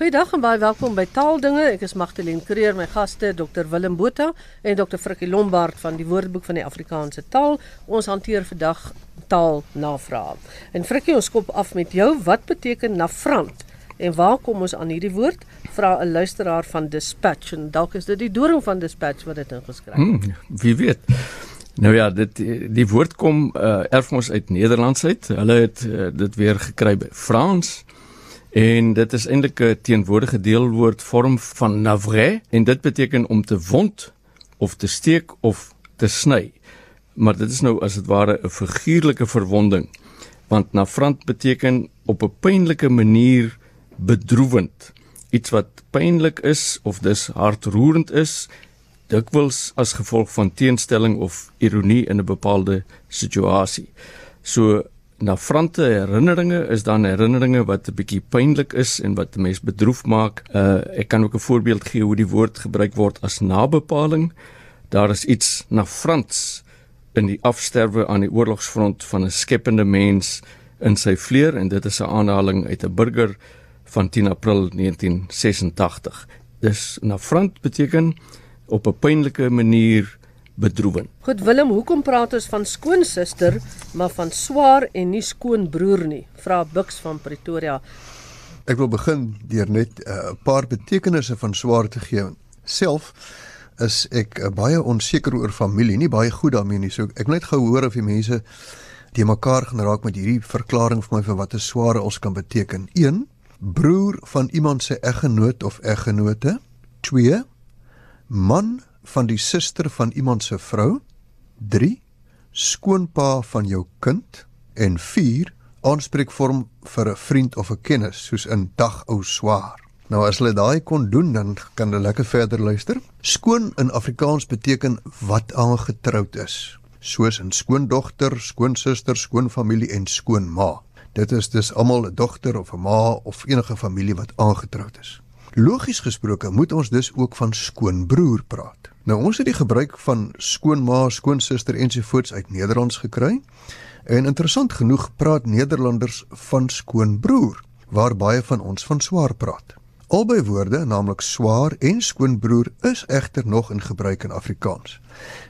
Goeiedag en baie welkom by Taaldinge. Ek is Magdalene Creer, my gaste Dr Willem Botha en Dr Frikkie Lombard van die Woordeboek van die Afrikaanse Taal. Ons hanteer vandag taalnavrae. En Frikkie, ons skop af met jou. Wat beteken nafrant? En waar kom ons aan hierdie woord? Vra 'n luisteraar van Dispatch en dalk is dit die doring van Dispatch wat dit ingeskryf het. Hmm, wie weet. Nou ja, dit die woord kom uh, erf ons uit Nederlands uit. Hulle het uh, dit weer gekry by Frans. En dit is eintlik 'n teenwoordige deelwoord vorm van navre en dit beteken om te wond of te steek of te sny. Maar dit is nou as dit ware 'n figuurlike verwonding want nafrant beteken op 'n pynlike manier bedroewend. Iets wat pynlik is of dis hartroerend is, dikwels as gevolg van teenstelling of ironie in 'n bepaalde situasie. So nafrante herinneringe is dan herinneringe wat 'n bietjie pynlik is en wat 'n mens bedroef maak. Uh ek kan ook 'n voorbeeld gee hoe die woord gebruik word as nabepaling. Daar is iets nafrants in die afsterwe aan die oorlogsfront van 'n skepende mens in sy vleuer en dit is 'n aanhaling uit 'n burger van 10 April 1986. Dis nafrant beteken op 'n pynlike manier bedroewend. Goed Willem, hoekom praat ons van skoonsister maar van swaar en nie skoonbroer nie? Vra Bux van Pretoria. Ek wil begin deur net 'n uh, paar betekenisse van swaar te gee. Self is ek uh, baie onseker oor familie, nie baie goed daarmee nie. So ek net gehoor of die mense die mekaar gaan raak met hierdie verklaring vir my vir wat 'n swaar ons kan beteken. 1 broer van iemand se eggenoot of eggenote. 2 man van die suster van iemand se vrou. 3 skoonpa van jou kind en 4 aanspreekvorm vir 'n vriend of 'n kennis soos in dag ou swaar. Nou as hulle daai kon doen dan kan hulle lekker verder luister. Skoon in Afrikaans beteken wat aangetroud is, soos 'n skoondogter, skoonsuster, skoonfamilie en skoonma. Dit is dus almal 'n dogter of 'n ma of enige familie wat aangetroud is. Logies gesproke moet ons dus ook van skoonbroer praat. Nou ons het die gebruik van skoonma, skoonsuster ensovoorts uit Nederlands gekry. En interessant genoeg praat Nederlanders van skoonbroer, waar baie van ons van swaar praat. Albei woorde, naamlik swaar en skoonbroer, is egter nog in gebruik in Afrikaans.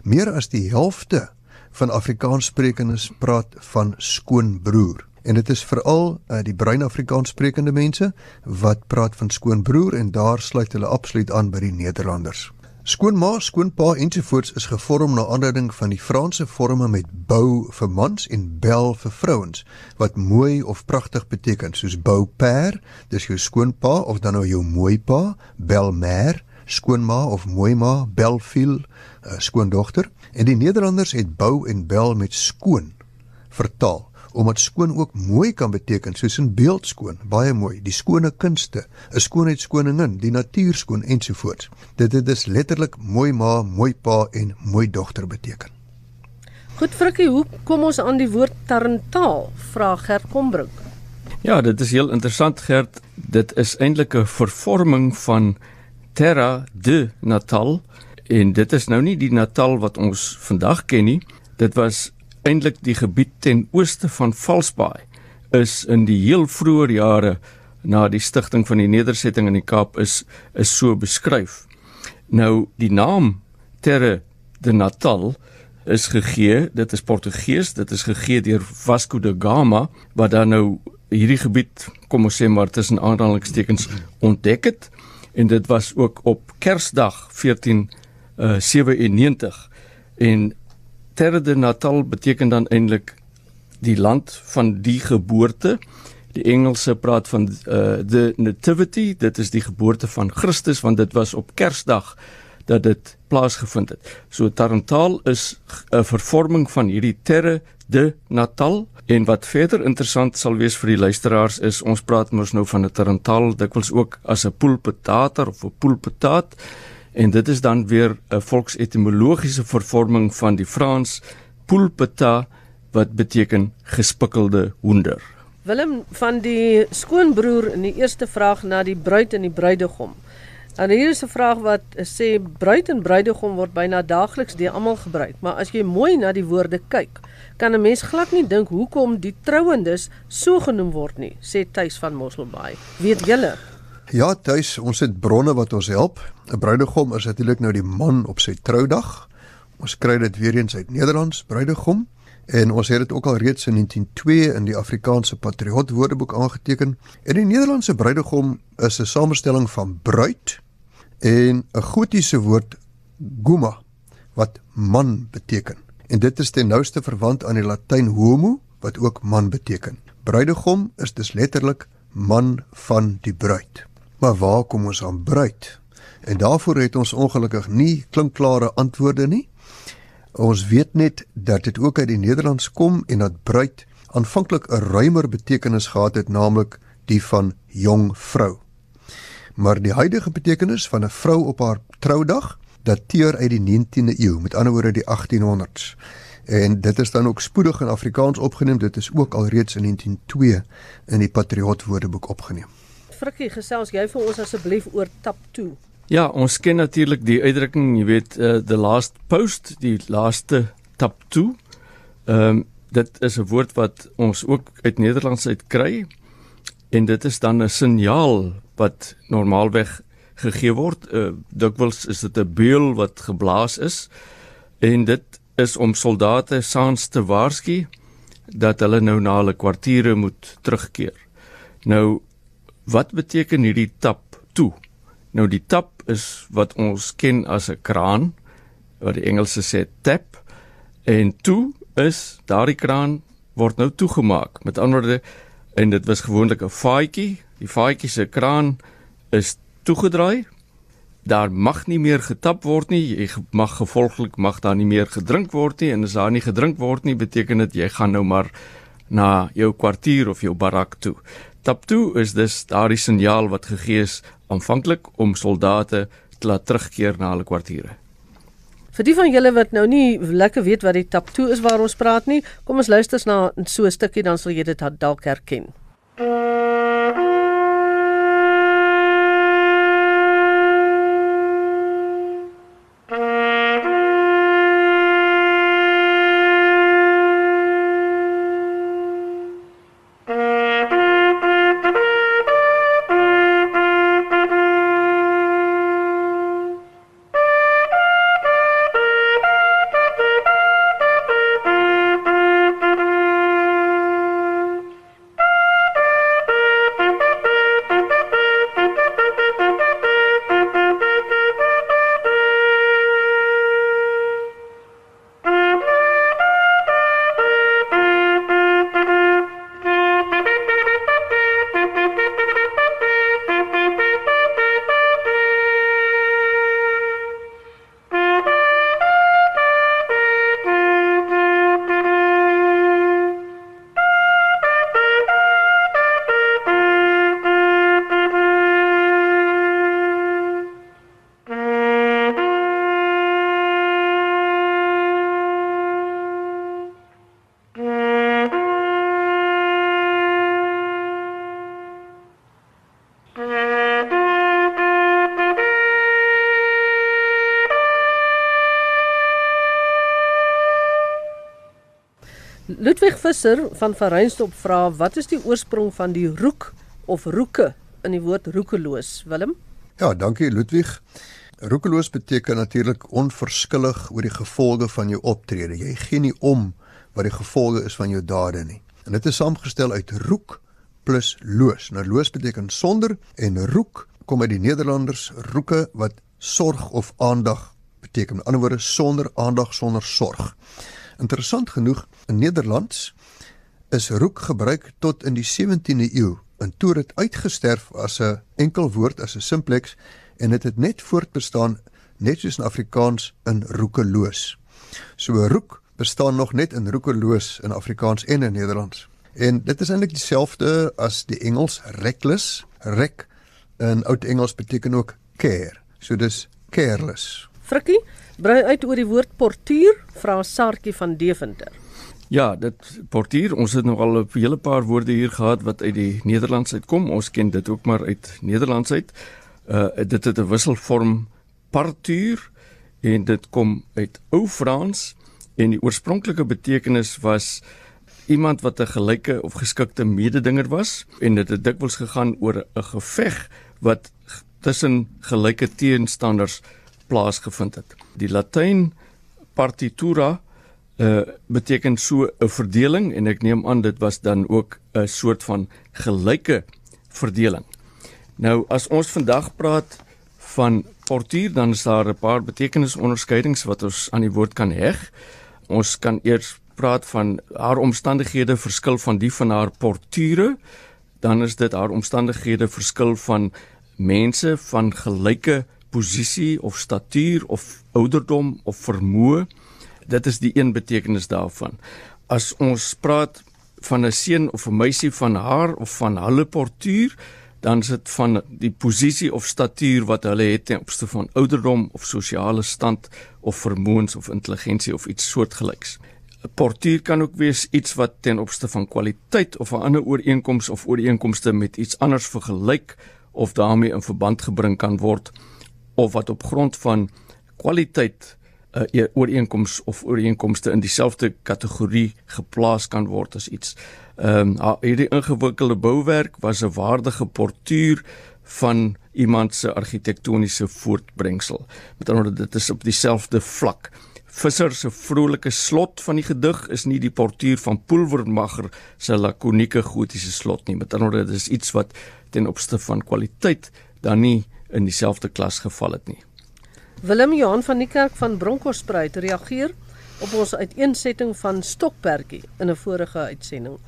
Meer as die helfte van Afrikaanssprekendes praat van skoonbroer. En dit is veral uh, die bruin Afrikaans sprekende mense wat praat van skoonbroer en daar sluit hulle absoluut aan by die Nederlanders. Skoonma, skoonpa ensovoorts is gevorm na aanleiding van die Franse forme met bou vir mans en bel vir vrouens wat mooi of pragtig beteken soos beau père, dis jou skoonpa of dan nou jou mooi pa, belle mère, skoonma of mooi ma, belle fille, uh, skoondogter en die Nederlanders het bou en bel met skoon vertaal omdat skoon ook mooi kan beteken soos in beeldskoon, baie mooi, die skone kunste, 'n skoonheidskoningin, die natuur skoon ensovoorts. Dit het dus letterlik mooi ma, mooi pa en mooi dogter beteken. Goed Frikkie, hoe kom ons aan die woord tarantaal? Vra Gert Kombrink. Ja, dit is heel interessant Gert. Dit is eintlik 'n vervorming van Terra de Natal en dit is nou nie die Natal wat ons vandag ken nie. Dit was eintlik die gebied ten ooste van Valsbaai is in die heel vroeë jare na die stigting van die nedersetting in die Kaap is is so beskryf. Nou die naam Terre de Natal is gegee, dit is Portugees, dit is gegee deur Vasco da Gama wat dan nou hierdie gebied, kom ons sê maar tussen aanhalingstekens ontdek het en dit was ook op Kersdag 1497 uh, en Terre de Natal beteken dan eintlik die land van die geboorte. Die Engelse praat van uh the nativity, dit is die geboorte van Christus want dit was op Kersdag dat dit plaasgevind het. So Tarantaal is 'n vervorming van hierdie Terre de Natal en wat verder interessant sal wees vir die luisteraars is ons praat mos nou van 'n Tarantaal dikwels ook as 'n poelpetater of 'n poelpetaat en dit is dan weer 'n volksetimologiese vervorming van die Frans pulpeta wat beteken gespikkelde hoender. Willem van die skoonbroer in die eerste vraag na die bruid en die bruidegom. En hier is 'n vraag wat sê bruid en bruidegom word byna daagliks deur almal gebruik, maar as jy mooi na die woorde kyk, kan 'n mens glad nie dink hoekom die trouendes so genoem word nie, sê Tuis van Mosselbaai. Weet julle? Ja, tuis, ons het bronne wat ons help. 'n Bruidegom is natuurlik nou die man op sy troudag. Ons kry dit weer eens uit Nederlands, bruidegom. En ons het dit ook al reeds in 1902 in die Afrikaanse Patriot Woordeboek aangeteken. En die Nederlandse bruidegom is 'n samestelling van bruid en 'n gotiese woord guma wat man beteken. En dit is ten nouste verwant aan die Latyn homo wat ook man beteken. Bruidegom is dus letterlik man van die bruid. Maar waar kom ons aan bruid? En daarvoor het ons ongelukkig nie klinkklare antwoorde nie. Ons weet net dat dit ook uit die Nederlands kom en dat bruid aanvanklik 'n ruimer betekenis gehad het, naamlik die van jong vrou. Maar die huidige betekenis van 'n vrou op haar troudag dateer uit die 19de eeu, met ander woorde die 1800s. En dit is dan ook spoedig in Afrikaans opgeneem. Dit is ook alreeds in 1902 in die Patriot Woordeboek opgeneem. Frikkie, gesels jy vir ons asseblief oor tap toe? Ja, ons ken natuurlik die uitdrukking, jy weet, uh, the last post, die laaste tap toe. Ehm um, dit is 'n woord wat ons ook uit Nederlands uit kry en dit is dan 'n signaal wat normaalweg gegee word. Uh, Dikwels is dit 'n beul wat geblaas is en dit is om soldate saans te waarsku dat hulle nou na hulle kwartiere moet terugkeer. Nou wat beteken hierdie tap toe? Nou die tap is wat ons ken as 'n kraan wat die Engelse sê tap en toe is daardie kraan word nou toegemaak. Met ander woorde en dit was gewoonlik 'n vaatjie. Die vaatjie se kraan is toegedraai. Daar mag nie meer getap word nie. Jy mag gevolglik mag daar nie meer gedrink word nie en as daar nie gedrink word nie, beteken dit jy gaan nou maar na jou kwartier of jou barak toe. Tap toe is dus daardie signaal wat gegee is aanvanklik om soldate te laat terugkeer na hulle kwartiere. Vir die van julle wat nou nie lekker weet wat die tap toe is waar ons praat nie, kom ons luister na so 'n stukkie dan sal jy dit dalk herken. Ludwig Visser van Vereinstop vra wat is die oorsprong van die roek of roeke in die woord roekeloos Willem? Ja, dankie Ludwig. Roekeloos beteken natuurlik onverskillig oor die gevolge van jou optrede. Jy gee nie om wat die gevolge is van jou dade nie. En dit is saamgestel uit roek plus loos. Nou loos beteken sonder en roek kom uit die Nederlanders roeke wat sorg of aandag beteken. Met ander woorde sonder aandag, sonder sorg. Interessant genoeg, in Nederlands is roek gebruik tot in die 17de eeu en toe het uitgesterf as 'n enkel woord as 'n simplex en dit het, het net voortbestaan net soos in Afrikaans in roekeloos. So roek bestaan nog net in roekeloos in Afrikaans en in Nederlands. En dit is eintlik dieselfde as die Engels reckless. Rek in oud Engels beteken ook care. So dis careless. Frikkie, Brei uit oor die woord portuur, vra Sartjie van Deventer. Ja, dit portuur, ons het nog al 'n hele paar woorde hier gehad wat uit die Nederlands uitkom. Ons ken dit ook maar uit Nederlands uit. Uh dit het 'n wisselvorm partuur en dit kom uit Ou Frans en die oorspronklike betekenis was iemand wat 'n gelyke of geskikte mededinger was en dit het dikwels gegaan oor 'n geveg wat tussen gelyke teenstanders plaasgevind het. Die Latyn partitura uh beteken so 'n verdeling en ek neem aan dit was dan ook 'n soort van gelyke verdeling. Nou as ons vandag praat van portuur dan is daar 'n paar betekenisonderskeidings wat ons aan die woord kan heg. Ons kan eers praat van haar omstandighede verskil van die van haar porture, dan is dit haar omstandighede verskil van mense van gelyke posisie of statuur of ouderdom of vermoë. Dit is die een betekenis daarvan. As ons praat van 'n seun of 'n meisie van haar of van hulle portuur, dan is dit van die posisie of statuur wat hulle het ten opsigte van ouderdom of sosiale stand of vermoëns of intelligensie of iets soortgelyks. 'n Portuur kan ook wees iets wat ten opsigte van kwaliteit of 'n ander ooreenkoms of ooreenkomste met iets anders vergelyk of daarmee in verband gebring kan word of wat op grond van kwaliteit 'n uh, ooreenkoms of ooreenkomste in dieselfde kategorie geplaas kan word as iets. Ehm um, hierdie ingewikkelde bouwerk was 'n waardige portuur van iemand se argitektoniese voortbrengsel. Met ander woorde, dit is op dieselfde vlak. Visser se vrolike slot van die gedig is nie die portuur van Pulvermacher se lakonieke gotiese slot nie. Met ander woorde, dit is iets wat ten opsigte van kwaliteit dan nie in dieselfde klas geval het nie. Willem Johan van die kerk van Bronkhorstspruit reageer op ons uiteensetting van stokperdjie in 'n vorige uitsending.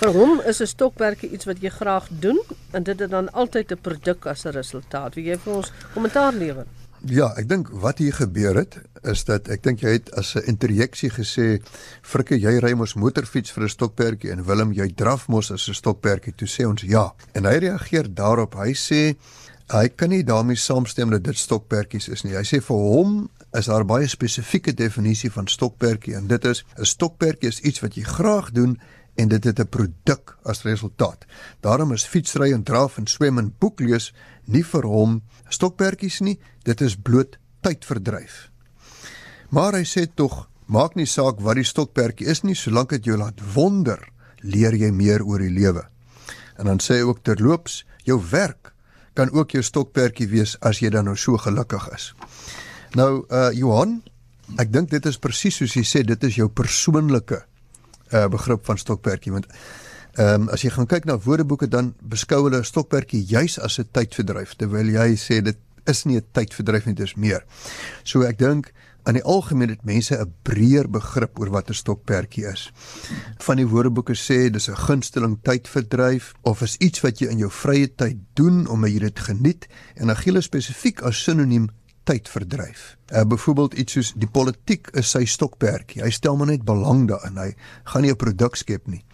Vir hom is 'n stokperdjie iets wat jy graag doen en dit het dan altyd 'n produk as 'n resultaat. Wie jy vir ons kommentaar lewer? Ja, ek dink wat hier gebeur het is dat ek dink jy het as 'n interjeksie gesê Frikke jy ry mos motorfiets vir 'n stokperdjie en Willem jy draf mos as 'n stokperdjie. Toe sê ons ja. En hy reageer daarop. Hy sê Hy kan nie daarmee saamstem dat dit stokperdjies is nie. Hy sê vir hom is daar baie spesifieke definisie van stokperdjie en dit is 'n stokperdjie is iets wat jy graag doen en dit het 'n produk as resultaat. Daarom is fietsry en draf en swem en boek lees nie vir hom stokperdjies nie, dit is bloot tydverdryf. Maar hy sê tog, maak nie saak wat die stokperdjie is nie, solank dit jou laat wonder, leer jy meer oor die lewe. En dan sê hy ook terloops, jou werk kan ook jou stokperdjie wees as jy dan nou so gelukkig is. Nou uh Johan, ek dink dit is presies soos jy sê dit is jou persoonlike uh begrip van stokperdjie want ehm um, as jy gaan kyk na woordeboeke dan beskou hulle stokperdjie juis as 'n tydverdryf terwyl jy sê dit is nie 'n tydverdryf nie, dit is meer. So ek dink In die algemeen het mense 'n breër begrip oor wat 'n stokperdjie is. Van die woordeboeke sê dis 'n gunsteling tydverdryf of is iets wat jy in jou vrye tyd doen omdat jy dit geniet en agile spesifiek as sinoniem tydverdryf. Uh byvoorbeeld iets soos die politiek is sy stokperdjie. Hy stel maar net belang daarin. Hy gaan nie 'n produk skep nie.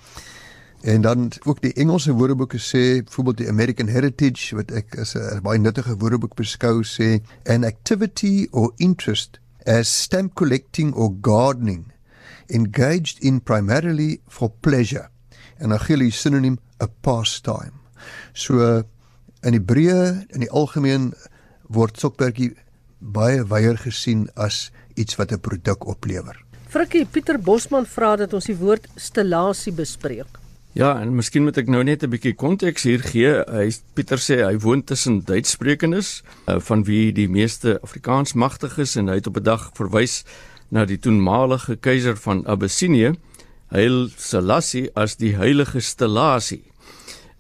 En dan ook die Engelse woordeboeke sê, byvoorbeeld die American Heritage wat ek as 'n baie nuttige woordeboek beskou sê, an activity or interest as stamp collecting or gardening engaged in primarily for pleasure en agili sinoniem 'n pastime. So in Hebreë in die algemeen word sokbergie baie weier gesien as iets wat 'n produk oplewer. Frikkie Pieter Bosman vra dat ons die woord stellasie bespreek. Ja, en miskien moet ek nou net 'n bietjie konteks hier gee. Hy Pieter sê hy woon tussen Duitssprekendes, uh, van wie die meeste Afrikaans magtig is en hy het op 'n dag verwys na die toenmalige keiser van Abyssinië, Haile Selassie as die heilige stellasie.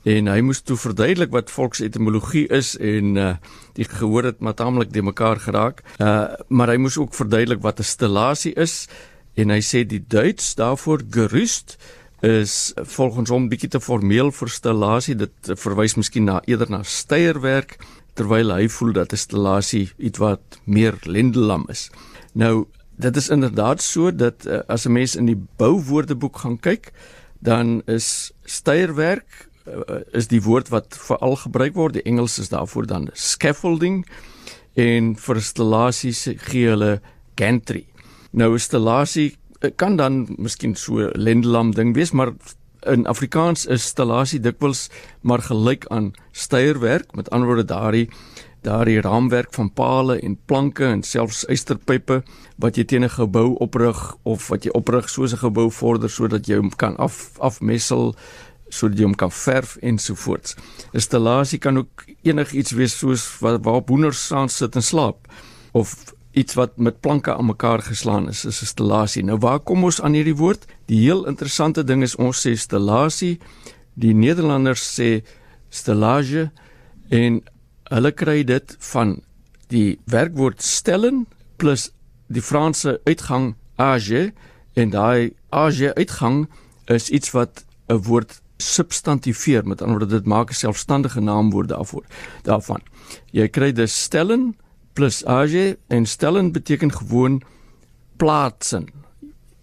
En hy moes toe verduidelik wat volksetimologie is en uh, die gehoor het maar taamlik de mekaar geraak. Uh, maar hy moes ook verduidelik wat 'n stellasie is en hy sê die Duits daarvoor gerust is volgens hom bietjie te formeel vir stellasie. Dit verwys miskien na eerder na steierwerk terwyl hy voel dat 'n stellasie iets wat meer lendelam is. Nou, dit is inderdaad so dat uh, as 'n mens in die bouwoordeboek gaan kyk, dan is steierwerk uh, is die woord wat veral gebruik word. Die Engels is daarvoor dan scaffolding en vir stellasies gee hulle gantry. Nou 'n stellasie kan dan miskien so lendelam ding wees, maar in Afrikaans is stellasie dikwels maar gelyk aan steierwerk, met ander woorde daardie daardie raamwerk van pale en planke en selfs ysterpype wat jy teen 'n gebou oprig of wat jy oprig soos 'n gebou vorder sodat jy hom kan af afmessel sodat jy hom kan verf ensovoorts. 'n Installasie kan ook enigiets wees soos waar, waar hoenders saam sit en slaap of iets wat met planke aan mekaar geslaan is, is 'n installasie. Nou waar kom ons aan hierdie woord? Die heel interessante ding is ons sê installasie, die Nederlanders sê stellage en hulle kry dit van die werkwoord stellen plus die Franse uitgang age en daai age uitgang is iets wat 'n woord substantiveer met ander woorde dit maak 'n selfstandige naamwoord daarvoor daarvan jy kry dus stellen plus age en stellen beteken gewoon plaatsen.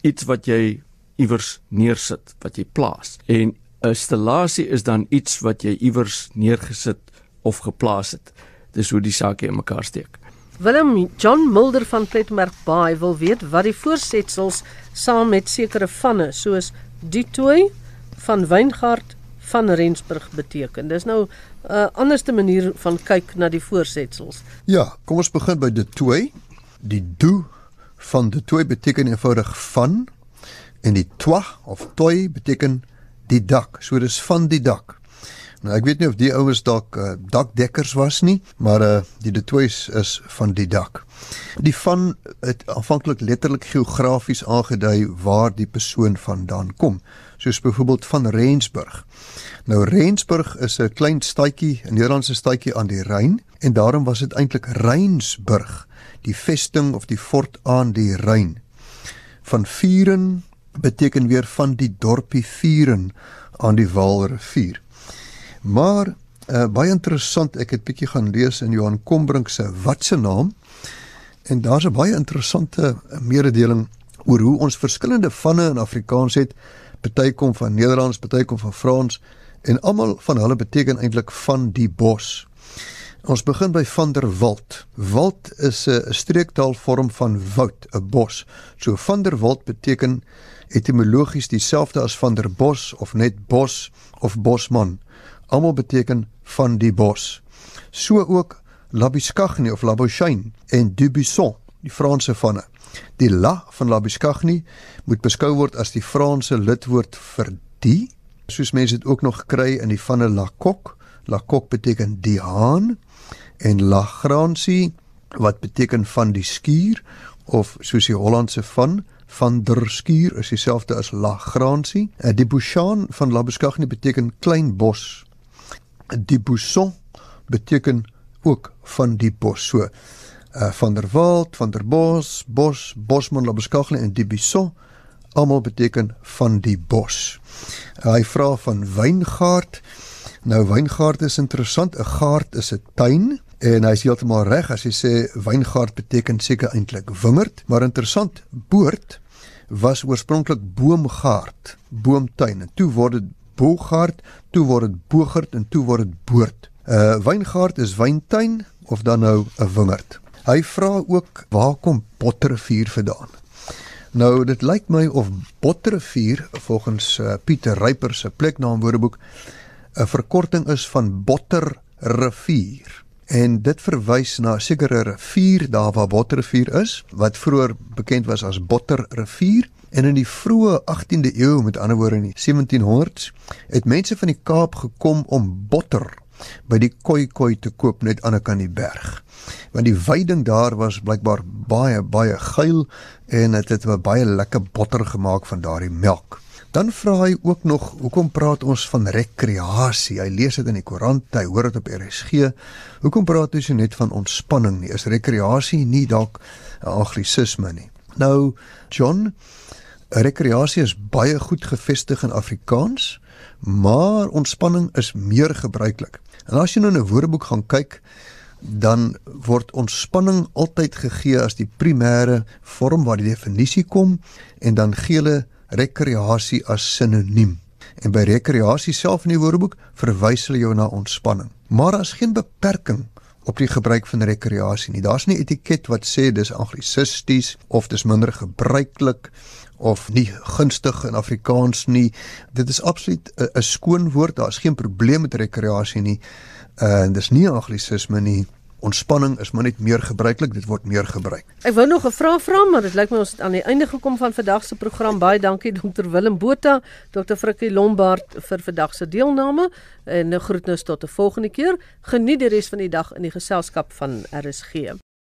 Iets wat jy iewers neersit wat jy plaas. En 'n stellasie is dan iets wat jy iewers neergesit of geplaas het. Dis hoe die saak in mekaar steek. Willem John Mulder van Pletmerk Baai wil weet wat die voorsetsels saam met sekere vanne soos die tooi van Wyngaard van Rensburg beteken. Dis nou 'n uh, anderste manier van kyk na die voorsetsels. Ja, kom ons begin by die tooi. Die do van die tooi beteken eenvoudig van en die twa of toy beteken die dak. So dis van die dak. Nou ek weet nie of die ouens dalk uh, dakdekkers was nie, maar uh die detoys is van die dak. Die van het aanvanklik letterlik geografies aangedui waar die persoon vandaan kom, soos byvoorbeeld van Rensburg. Nou Rensburg is 'n klein stadjie, 'n Nederlandse stadjie aan die Ryn en daarom was dit eintlik Reinsburg, die vesting of die fort aan die Ryn. Van Vuren beteken weer van die dorpie Vuren aan die Waalrivier. Maar uh, baie interessant, ek het bietjie gaan lees in Johan Kombrink se watse naam en daar's 'n baie interessante mededeling oor hoe ons verskillende vanne in Afrikaans het. Party kom van Nederlands, party kom van Frans en almal van hulle beteken eintlik van die bos. Ons begin by van der Walt. Walt is 'n streektaalvorm van woud, 'n bos. So van der Walt beteken etimologies dieselfde as van der Bos of net bos of bosman almal beteken van die bos. So ook Labuschagne of Labouchain en Dubuisson, die Franse vanne. Die la van Labuschagne moet beskou word as die Franse lidwoord vir die, soos mense dit ook nog kry in die vanne La Coq. La Coq beteken die haan en La Grancy wat beteken van die skuur of soos die Hollandse van van der skuur is dieselfde as La Grancy. Die Bouchan van Labuschagne beteken klein bos die bousson beteken ook van die bos so uh, van der Walt, van der Bos, Bos, Bosman, Labeskagle en die bousson almal beteken van die bos. Uh, hy vra van wyngaard. Nou wyngaard is interessant. 'n Gaard is 'n tuin en hy is heeltemal reg as hy sê wyngaard beteken seker eintlik wingerd, maar interessant, boord was oorspronklik boomgaard, boomtuin en toe word dit Bogaard, toe word dit Bogert en toe word dit Boord. 'n uh, Wyngaard is wyntuin of dan nou 'n wingerd. Hy vra ook waar kom Botterivier vandaan? Nou dit lyk my of Botterivier volgens uh, Pieter Ryper se pleknaamwoordeboek 'n verkorting is van Botterrivier. En dit verwys na 'n sekere rivier daar waar Botterivier is wat vroeër bekend was as Botterrivier En in die vroeë 18de eeu, met ander woorde in die 1700s, het mense van die Kaap gekom om botter by die koi te koop net aan die kant die berg. Want die veiding daar was blykbaar baie baie geil en dit het 'n baie lekker botter gemaak van daardie melk. Dan vra hy ook nog, hoekom praat ons van rekreasie? Hy lees dit in die koerant, hy hoor dit op RSG. Hoekom praat ons net van ontspanning nie? Is rekreasie nie dalk 'n anglisisme nie? Nou, John, Rekreasie is baie goed gevestig in Afrikaans, maar ontspanning is meer gebruiklik. En as jy nou in 'n woordeboek gaan kyk, dan word ontspanning altyd gegee as die primêre vorm waar die definisie kom en dan gee hulle rekreasie as sinoniem. En by rekreasie self in die woordeboek verwys hulle jou na ontspanning. Maar daar's geen beperking op die gebruik van rekreasie nie. Daar's nie etiket wat sê dis anglisisties of dis minder gebruiklik of nie gunstig in Afrikaans nie. Dit is absoluut 'n skoon woord. Daar's geen probleem met rekreasie nie. Uh dis nie anglisisme nie. Ontspanning is maar net meer gebruiklik, dit word meer gebruik. Ek wou nog 'n vraag vra, maar dit lyk my ons het aan die einde gekom van vandag se program. Baie dankie Dr Willem Botha, Dr Frikkie Lombard vir vandag se deelname en 'n groetnis tot 'n volgende keer. Geniet die res van die dag in die geselskap van RSG.